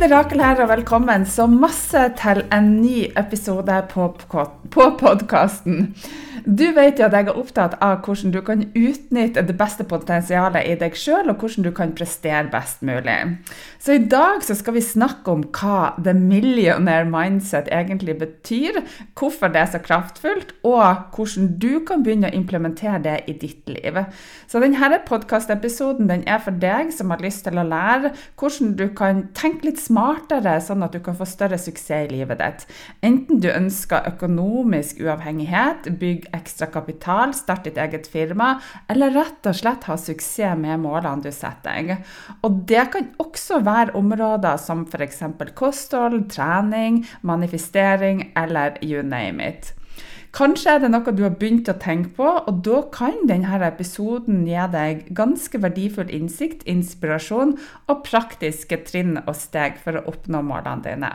Er Rakel her, og velkommen så masse til en ny episode på, på podkasten. Du vet jo at jeg er opptatt av hvordan du kan utnytte det beste potensialet i deg sjøl, og hvordan du kan prestere best mulig. Så i dag så skal vi snakke om hva the millionaire mindset egentlig betyr, hvorfor det er så kraftfullt, og hvordan du kan begynne å implementere det i ditt liv. Så denne podkastepisoden den er for deg som har lyst til å lære hvordan du kan tenke litt smartere, sånn at du kan få større suksess i livet ditt. Enten du ønsker økonomisk uavhengighet, bygg ekstra kapital, starte ditt eget firma, eller rett og slett ha suksess med målene du setter deg. Og det kan også være områder som f.eks. kosthold, trening, manifestering eller you name it. Kanskje er det noe du har begynt å tenke på, og da kan denne episoden gi deg ganske verdifull innsikt, inspirasjon og praktiske trinn og steg for å oppnå målene dine.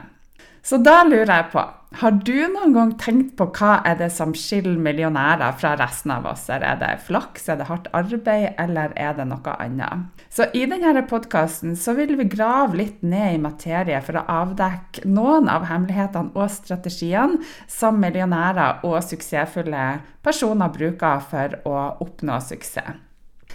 Så da lurer jeg på, har du noen gang tenkt på hva er det som skiller millionærer fra resten av oss? Er det flaks, er det hardt arbeid, eller er det noe annet? Så i denne podkasten vil vi grave litt ned i materie for å avdekke noen av hemmelighetene og strategiene som millionærer og suksessfulle personer bruker for å oppnå suksess.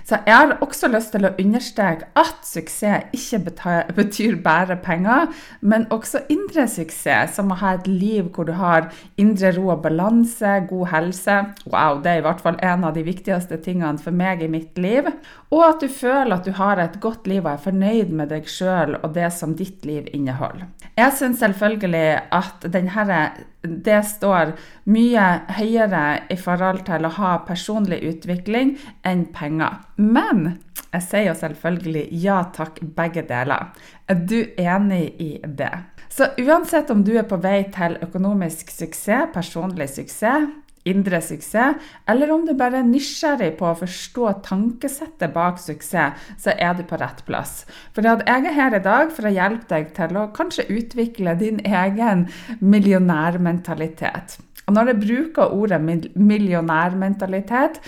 Så jeg har også lyst til å understreke at suksess ikke betyr bare penger, men også indre suksess, som å ha et liv hvor du har indre ro og balanse, god helse. Wow, det er i hvert fall en av de viktigste tingene for meg i mitt liv. Og at du føler at du har et godt liv og er fornøyd med deg sjøl og det som ditt liv inneholder. Jeg syns selvfølgelig at denne, det står mye høyere i forhold til å ha personlig utvikling enn penger. Men jeg sier jo selvfølgelig ja takk, begge deler. Er du enig i det? Så uansett om du er på vei til økonomisk suksess, personlig suksess, indre suksess, eller om du bare er nysgjerrig på å forstå tankesettet bak suksess, så er du på rett plass. For jeg er her i dag for å hjelpe deg til å kanskje utvikle din egen millionærmentalitet. Og når jeg bruker ordet millionærmentalitet,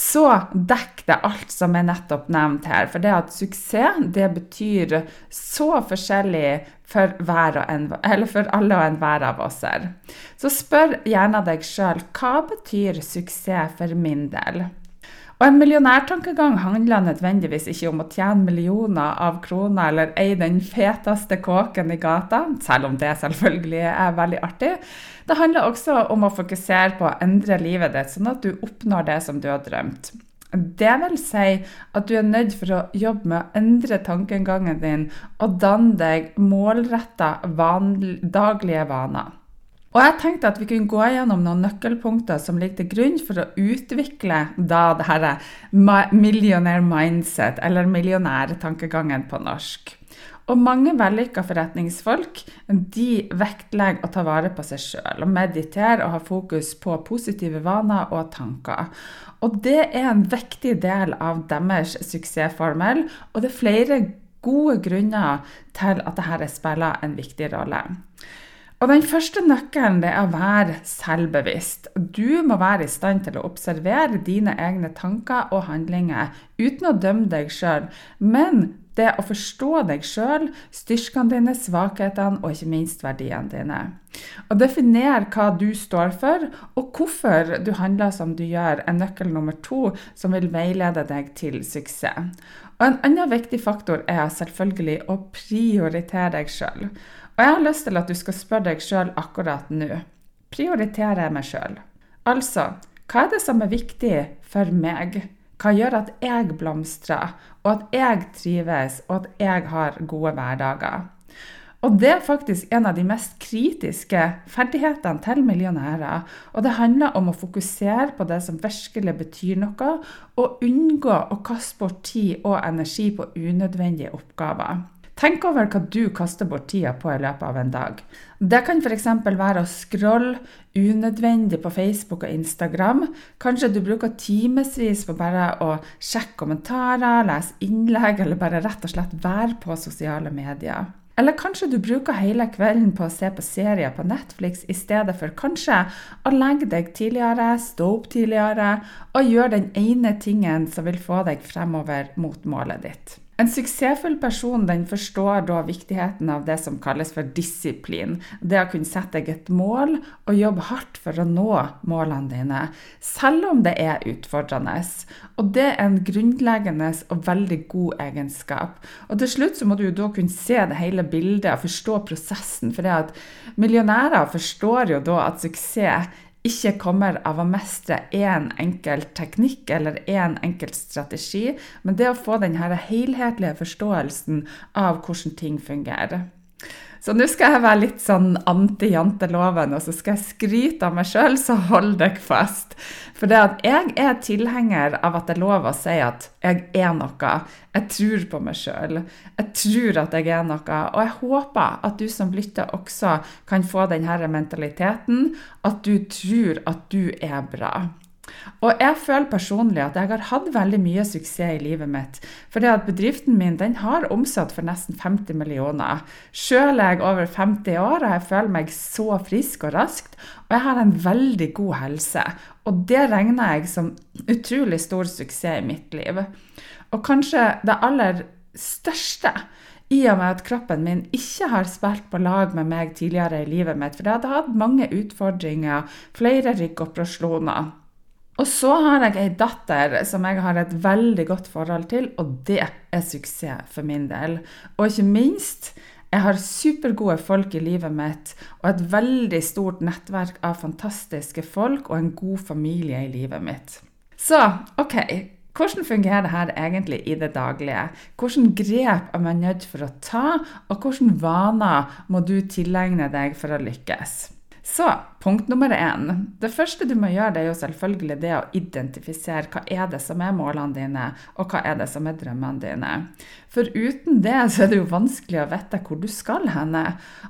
så dekker det alt som er nettopp nevnt her. For det at suksess, det betyr så forskjellig for, en, for alle og enhver av oss her. Så spør gjerne deg sjøl hva betyr suksess for min del? Og en millionærtankegang handler nødvendigvis ikke om å tjene millioner av kroner eller eie den feteste kåken i gata, selv om det selvfølgelig er veldig artig. Det handler også om å fokusere på å endre livet ditt, sånn at du oppnår det som du har drømt. Det vil si at du er nødt for å jobbe med å endre tankegangen din og danne deg målretta daglige vaner. Og jeg tenkte at vi kunne gå gjennom noen nøkkelpunkter som ligger til grunn for å utvikle da det her millionaire mindset, eller millionærtankegangen på norsk. Og mange vellykka forretningsfolk de vektlegger å ta vare på seg sjøl og meditere og ha fokus på positive vaner og tanker. Og det er en viktig del av deres suksessformel, og det er flere gode grunner til at dette spiller en viktig rolle. Og Den første nøkkelen det er å være selvbevisst. Du må være i stand til å observere dine egne tanker og handlinger uten å dømme deg sjøl, men det å forstå deg sjøl, styrkene dine, svakhetene og ikke minst verdiene dine. Å definere hva du står for, og hvorfor du handler som du gjør, er nøkkel nummer to som vil veilede deg til suksess. Og En annen viktig faktor er selvfølgelig å prioritere deg sjøl. Og jeg har lyst til at du skal spørre deg sjøl akkurat nå. Prioriterer jeg meg sjøl? Altså, hva er det som er viktig for meg? Hva gjør at jeg blomstrer, og at jeg trives, og at jeg har gode hverdager? Og det er faktisk en av de mest kritiske ferdighetene til millionærer. Og det handler om å fokusere på det som virkelig betyr noe, og unngå å kaste bort tid og energi på unødvendige oppgaver. Tenk over hva du kaster bort tida på i løpet av en dag. Det kan f.eks. være å scrolle unødvendig på Facebook og Instagram. Kanskje du bruker timevis på bare å sjekke kommentarer, lese innlegg, eller bare rett og slett være på sosiale medier. Eller kanskje du bruker hele kvelden på å se på serier på Netflix i stedet for kanskje å legge deg tidligere, stå opp tidligere og gjøre den ene tingen som vil få deg fremover mot målet ditt. En suksessfull person den forstår da viktigheten av det som kalles for disiplin. Det å kunne sette deg et mål og jobbe hardt for å nå målene dine, selv om det er utfordrende. Og det er en grunnleggende og veldig god egenskap. Og til slutt så må du da kunne se det hele bildet og forstå prosessen. For det at millionærer forstår jo da at suksess ikke kommer av å mestre én enkelt teknikk eller én enkelt strategi, men det å få denne helhetlige forståelsen av hvordan ting fungerer. Så nå skal jeg være litt sånn anti-janteloven, og så skal jeg skryte av meg sjøl, så hold deg fast. For det at jeg er tilhenger av at det er lov å si at jeg er noe. Jeg tror på meg sjøl. Jeg tror at jeg er noe. Og jeg håper at du som lytter også kan få denne mentaliteten, at du tror at du er bra. Og jeg føler personlig at jeg har hatt veldig mye suksess i livet mitt. For at bedriften min den har omsatt for nesten 50 millioner. Sjøl er jeg over 50 år og jeg føler meg så frisk og raskt. Og jeg har en veldig god helse. Og det regner jeg som utrolig stor suksess i mitt liv. Og kanskje det aller største i og med at kroppen min ikke har spilt på lag med meg tidligere i livet mitt. For jeg hadde hatt mange utfordringer, flere ryggoperasjoner. Og så har jeg ei datter som jeg har et veldig godt forhold til, og det er suksess for min del. Og ikke minst, jeg har supergode folk i livet mitt og et veldig stort nettverk av fantastiske folk og en god familie i livet mitt. Så OK, hvordan fungerer dette egentlig i det daglige? Hvilke grep er man nødt for å ta, og hvilke vaner må du tilegne deg for å lykkes? Så punkt nummer én. Det første du må gjøre, det er jo selvfølgelig det å identifisere hva er det som er målene dine, og hva er det som er drømmene dine. For uten det så er det jo vanskelig å vite hvor du skal henne.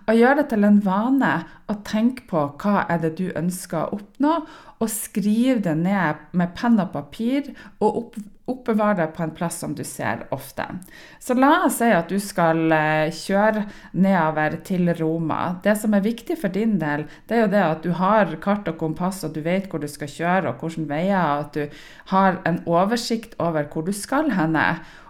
Og gjør det til en vane å tenke på hva er det du ønsker å oppnå, og skriv det ned med penn og papir, og opp, oppbevare det på en plass som du ser ofte. Så la oss si at du skal eh, kjøre nedover til Roma. Det som er viktig for din del, det er jo det at du har kart og kompass, og du vet hvor du skal kjøre og hvilke veier, og at du har en oversikt over hvor du skal henne.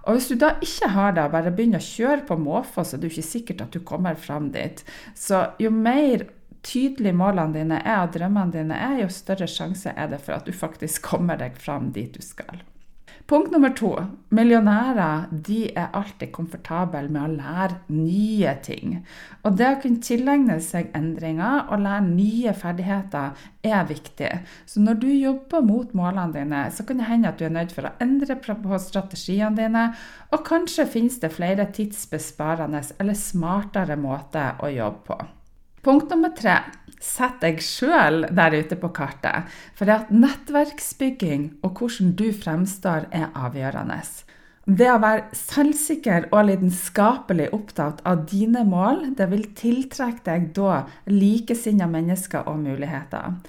Og hvis du da ikke har det, bare begynner å kjøre på måfå, så er det jo ikke sikkert at du kommer fram dit. Så jo mer tydelige målene dine er og drømmene dine er, jo større sjanse er det for at du faktisk kommer deg fram dit du skal. Punkt nummer to. Millionærer er alltid komfortable med å lære nye ting. Og det å kunne tilegne seg endringer og lære nye ferdigheter er viktig. Så når du jobber mot målene dine, så kan det hende at du er nødt for å endre på strategiene dine, og kanskje finnes det flere tidsbesparende eller smartere måter å jobbe på. Punkt nummer tre. Sett deg sjøl der ute på kartet. For det at nettverksbygging og hvordan du fremstår, er avgjørende. Det å være selvsikker og lidenskapelig opptatt av dine mål, det vil tiltrekke deg da likesinnede mennesker og muligheter.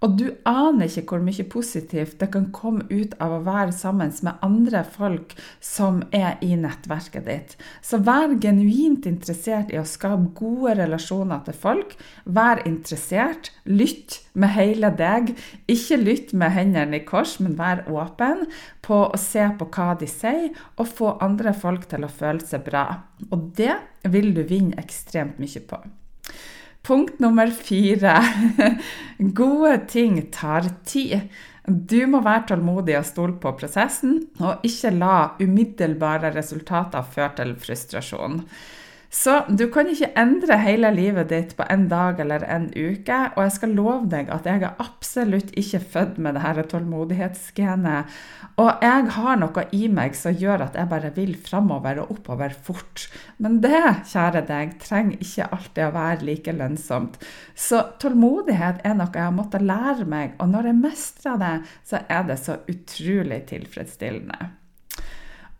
Og du aner ikke hvor mye positivt det kan komme ut av å være sammen med andre folk som er i nettverket ditt. Så vær genuint interessert i å skape gode relasjoner til folk. Vær interessert. Lytt med hele deg. Ikke lytt med hendene i kors, men vær åpen på å se på hva de sier, og få andre folk til å føle seg bra. Og det vil du vinne ekstremt mye på. Punkt nummer fire. Gode ting tar tid. Du må være tålmodig og stole på prosessen, og ikke la umiddelbare resultater føre til frustrasjon. Så du kan ikke endre hele livet ditt på en dag eller en uke. Og jeg skal love deg at jeg er absolutt ikke født med det her tålmodighetsgenet. Og jeg har noe i meg som gjør at jeg bare vil framover og oppover fort. Men det, kjære deg, trenger ikke alltid å være like lønnsomt. Så tålmodighet er noe jeg har måttet lære meg, og når jeg mestrer det, så er det så utrolig tilfredsstillende.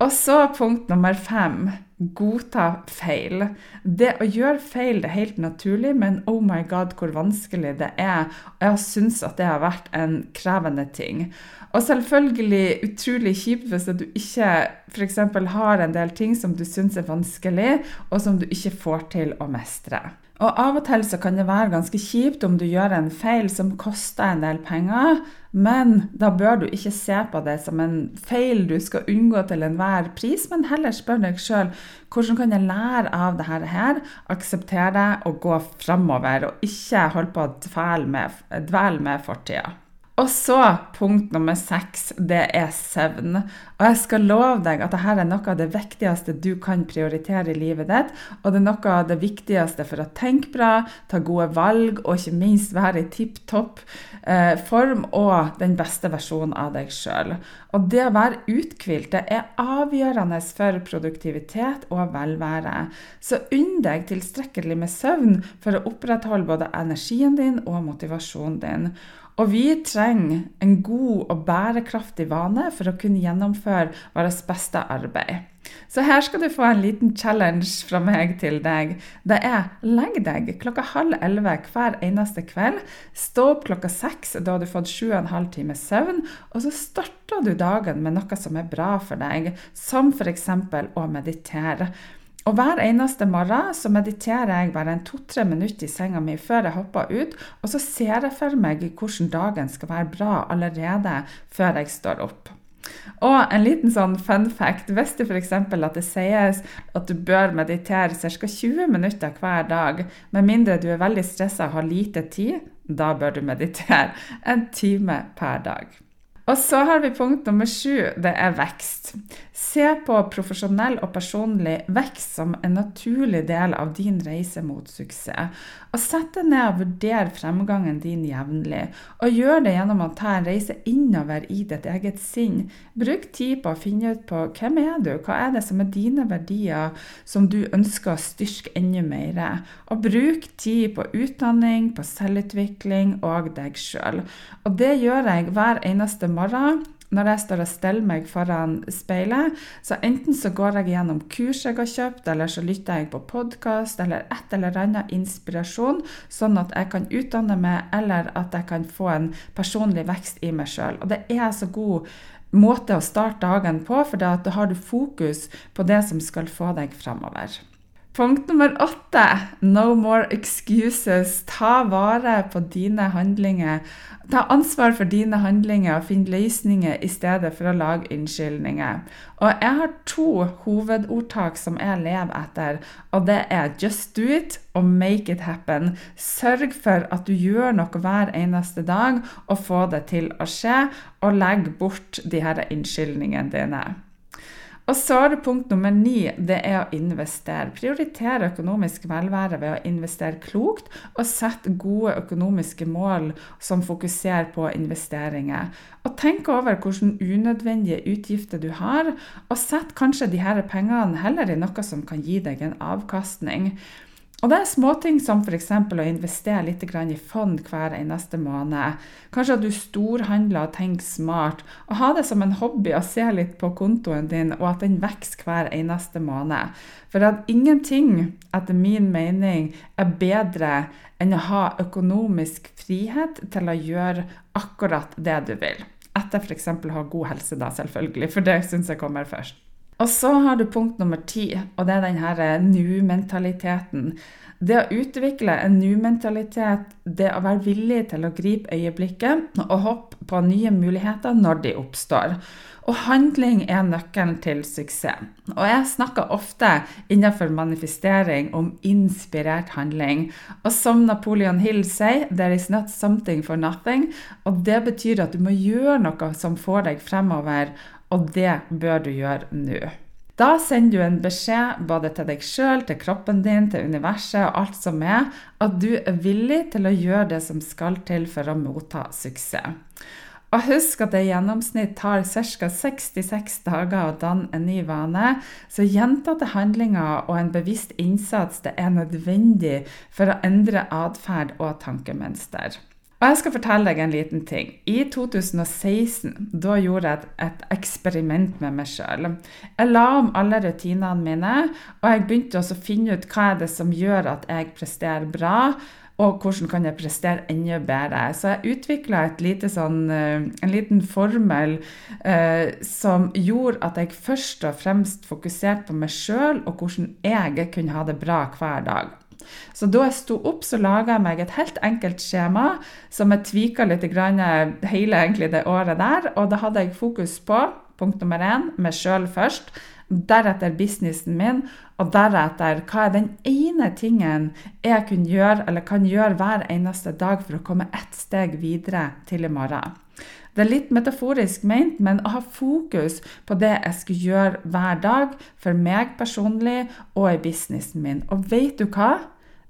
Og så punkt nummer fem godta feil. Det å gjøre feil det er helt naturlig, men oh my god, hvor vanskelig det er. Og jeg syns at det har vært en krevende ting. Og selvfølgelig utrolig kjipt hvis du ikke f.eks. har en del ting som du syns er vanskelig, og som du ikke får til å mestre. Og av og til så kan det være ganske kjipt om du gjør en feil som koster en del penger, men da bør du ikke se på det som en feil du skal unngå til enhver pris, men heller spør deg sjøl hvordan kan jeg lære av dette her, akseptere det og gå framover, og ikke holde på å dvele med, dvele med fortida. Og så punkt nummer seks, det er søvn. Og jeg skal love deg at dette er noe av det viktigste du kan prioritere i livet ditt. Og det er noe av det viktigste for å tenke bra, ta gode valg og ikke minst være i tipp topp eh, form og den beste versjonen av deg sjøl. Og det å være uthvilt er avgjørende for produktivitet og velvære. Så unn deg tilstrekkelig med søvn for å opprettholde både energien din og motivasjonen din. Og vi trenger en god og bærekraftig vane for å kunne gjennomføre vårt beste arbeid. Så her skal du få en liten challenge fra meg til deg. Det er legg deg klokka halv elleve hver eneste kveld. Stå opp klokka seks, da har du fått sju og en halv time søvn. Og så starter du dagen med noe som er bra for deg, som f.eks. å meditere. Og Hver eneste morgen så mediterer jeg bare en to-tre minutter i senga mi før jeg hopper ut, og så ser jeg for meg hvordan dagen skal være bra allerede før jeg står opp. Og en liten sånn fun fact. Hvis det f.eks. at det sies at du bør meditere ca. 20 minutter hver dag, med mindre du er veldig stressa og har lite tid, da bør du meditere en time per dag. Og så har vi punkt nummer sju, det er vekst. Se på profesjonell og personlig vekst som en naturlig del av din reise mot suksess. Og Sett deg ned og vurder fremgangen din jevnlig. Og gjør det gjennom å ta en reise innover i ditt eget sinn. Bruk tid på å finne ut på hvem er du, hva er det som er dine verdier som du ønsker å styrke enda mer. Og bruk tid på utdanning, på selvutvikling og deg sjøl. Og det gjør jeg hver eneste morgen når jeg står og steller meg foran speilet, så enten så går jeg gjennom kurs jeg har kjøpt, eller så lytter jeg på podkast eller et eller annet inspirasjon, sånn at jeg kan utdanne meg, eller at jeg kan få en personlig vekst i meg sjøl. Og det er så god måte å starte dagen på, for da har du fokus på det som skal få deg framover. Punkt nummer åtte no more excuses. Ta vare på dine handlinger. Ta ansvar for dine handlinger og finn løsninger i stedet for å lage unnskyldninger. Og jeg har to hovedordtak som jeg lever etter, og det er just do it og make it happen. Sørg for at du gjør noe hver eneste dag og få det til å skje, og legg bort de her unnskyldningene dine. Og så er det punkt nummer ni. Det er å investere. Prioritere økonomisk velvære ved å investere klokt og sette gode økonomiske mål som fokuserer på investeringer. Og tenk over hvilke unødvendige utgifter du har, og sett kanskje de her pengene heller i noe som kan gi deg en avkastning. Og det er småting som f.eks. å investere litt i fond hver eneste måned. Kanskje at du storhandler og tenker smart. Og ha det som en hobby å se litt på kontoen din, og at den vokser hver eneste måned. For at ingenting, etter min mening, er bedre enn å ha økonomisk frihet til å gjøre akkurat det du vil. Etter f.eks. å ha god helse, da, selvfølgelig, for det syns jeg kommer først. Og så har du punkt nummer ti, og det er den her eh, nu-mentaliteten. Det å utvikle en nu-mentalitet, det å være villig til å gripe øyeblikket og hoppe på nye muligheter når de oppstår. Og handling er nøkkelen til suksess. Og jeg snakker ofte innenfor manifestering om inspirert handling. Og som Napoleon Hill sier, 'there is not something for nothing'. Og det betyr at du må gjøre noe som får deg fremover, og det bør du gjøre nå. Da sender du en beskjed både til deg sjøl, til kroppen din, til universet og alt som er, at du er villig til å gjøre det som skal til for å motta suksess. Og husk at det i gjennomsnitt tar ca. 66 dager å danne en ny vane, så gjentatte handlinger og en bevisst innsats det er nødvendig for å endre atferd og tankemønster. Og jeg skal fortelle deg en liten ting. I 2016 da gjorde jeg et, et eksperiment med meg sjøl. Jeg la om alle rutinene mine, og jeg begynte også å finne ut hva er det som gjør at jeg presterer bra. Og hvordan kan jeg prestere enda bedre? Så jeg utvikla sånn, eh, en liten formel eh, som gjorde at jeg først og fremst fokuserte på meg sjøl og hvordan jeg kunne ha det bra hver dag. Så da jeg sto opp, så laga jeg meg et helt enkelt skjema som jeg tvika litt hele det året der. Og da hadde jeg fokus på punkt nummer én meg sjøl først. Deretter businessen min, og deretter hva er den ene tingen jeg kan gjøre, eller kan gjøre hver eneste dag for å komme ett steg videre til i morgen. Det er litt metaforisk ment, men å ha fokus på det jeg skal gjøre hver dag, for meg personlig og i businessen min. Og vet du hva?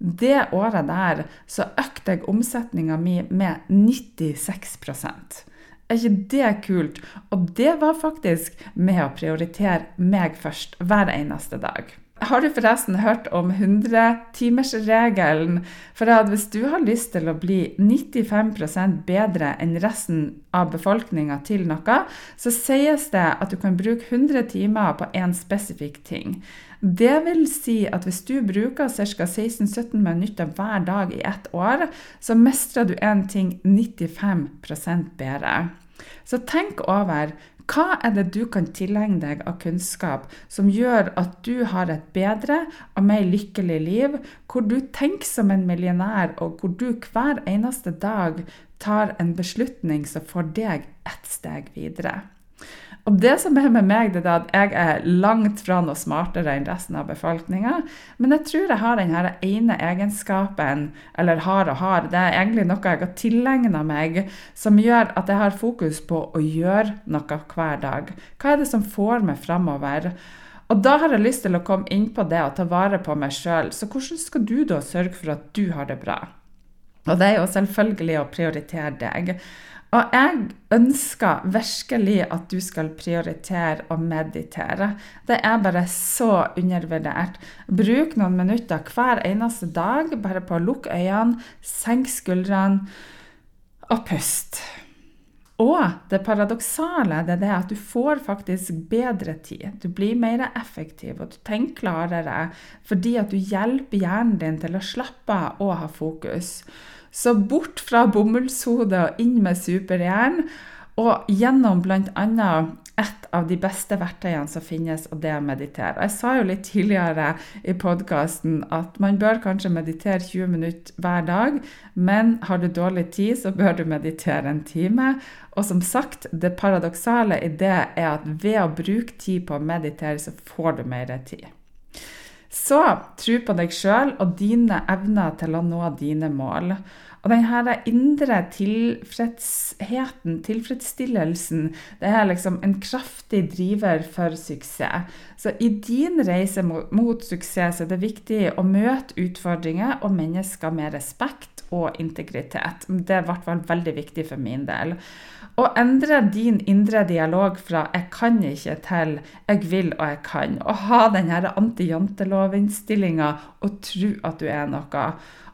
Det året der så økte jeg omsetninga mi med 96% Er ikke det kult? Og det var faktisk med å prioritere meg først hver eneste dag. Har du forresten hørt om 100-timersregelen? For at hvis du har lyst til å bli 95% bedre enn resten av befolkninga til noe, så sies det at du kan bruke 100 timer på én spesifikk ting. Det vil si at hvis du bruker ca. 16-17 minutter hver dag i ett år, så mestrer du en ting 95% bedre. Så tenk over hva er det du kan tilegne deg av kunnskap som gjør at du har et bedre og mer lykkelig liv, hvor du tenker som en millionær, og hvor du hver eneste dag tar en beslutning som får deg ett steg videre? Og det som er med meg, det er at jeg er langt fra noe smartere enn resten av befolkninga. Men jeg tror jeg har denne ene egenskapen, eller har og har, det er egentlig noe jeg har tilegna meg, som gjør at jeg har fokus på å gjøre noe hver dag. Hva er det som får meg framover? Og da har jeg lyst til å komme inn på det og ta vare på meg sjøl. Så hvordan skal du da sørge for at du har det bra? Og det er jo selvfølgelig å prioritere deg. Og jeg ønsker virkelig at du skal prioritere å meditere. Det er bare så undervurdert. Bruk noen minutter hver eneste dag bare på å lukke øynene, senke skuldrene og puste. Og det paradoksale det er det at du får faktisk bedre tid. Du blir mer effektiv og du tenker klarere fordi at du hjelper hjernen din til å slappe av og ha fokus. Så bort fra bomullshodet og inn med superhjern. Og gjennom bl.a. et av de beste verktøyene som finnes, og det er å meditere. Jeg sa jo litt tidligere i podkasten at man bør kanskje meditere 20 minutter hver dag, men har du dårlig tid, så bør du meditere en time. Og som sagt, det paradoksale i det er at ved å bruke tid på å meditere, så får du mer tid. Så tro på deg sjøl og dine evner til å nå dine mål. Og denne indre tilfredsheten, tilfredsstillelsen, det er liksom en kraftig driver for suksess. Så i din reise mot, suksess er det viktig å møte utfordringer og mennesker med respekt og integritet. Det er i hvert fall veldig viktig for min del. Å endre din indre dialog fra 'jeg kan ikke' til 'jeg vil og jeg kan'. Å ha denne anti-jantelov-innstillinga og tro at du er noe.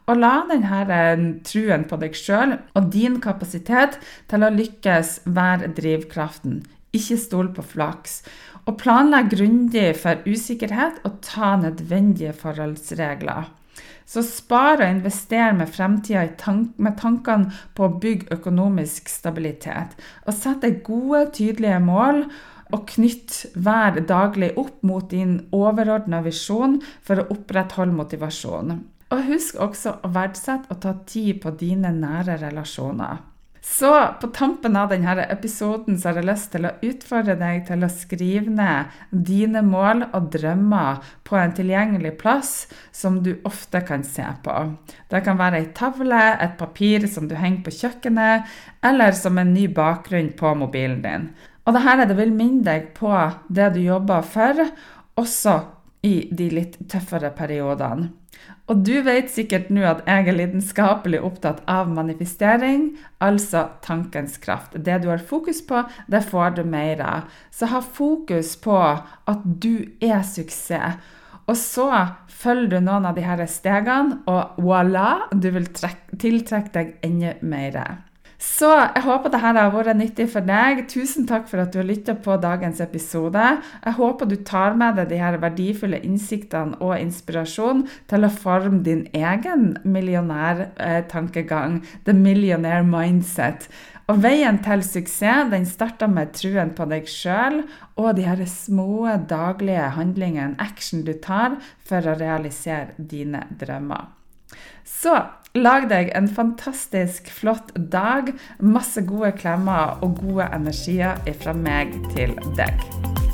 Og la denne truen på deg sjøl og din kapasitet til å lykkes være drivkraften. Ikke stol på flaks. Og planlegg grundig for usikkerhet og ta nødvendige forholdsregler. Så spar og invester med fremtida tank med tankene på å bygge økonomisk stabilitet. Og sett deg gode, tydelige mål. Og knytt hver daglig opp mot din overordna visjon for å opprettholde motivasjonen. Og husk også å verdsette og ta tid på dine nære relasjoner. Så på tampen av denne episoden så har jeg lyst til å utfordre deg til å skrive ned dine mål og drømmer på en tilgjengelig plass som du ofte kan se på. Det kan være ei tavle, et papir som du henger på kjøkkenet, eller som en ny bakgrunn på mobilen din. Og dette vil minne deg på det du jobber for, også i de litt tøffere periodene. Og du vet sikkert nå at jeg er lidenskapelig opptatt av manifestering, altså tankens kraft. Det du har fokus på, det får du mer av. Så ha fokus på at du er suksess. Og så følger du noen av disse stegene, og voilà, du vil tiltrekke deg enda mer. Så jeg håper dette har vært nyttig for deg. Tusen takk for at du har lytta på dagens episode. Jeg håper du tar med deg de her verdifulle innsiktene og inspirasjon til å forme din egen millionærtankegang, the millionaire mindset. Og veien til suksess den starter med truen på deg sjøl og de her små daglige handlingene, action du tar for å realisere dine drømmer. Så lag deg en fantastisk flott dag. Masse gode klemmer og gode energier fra meg til deg.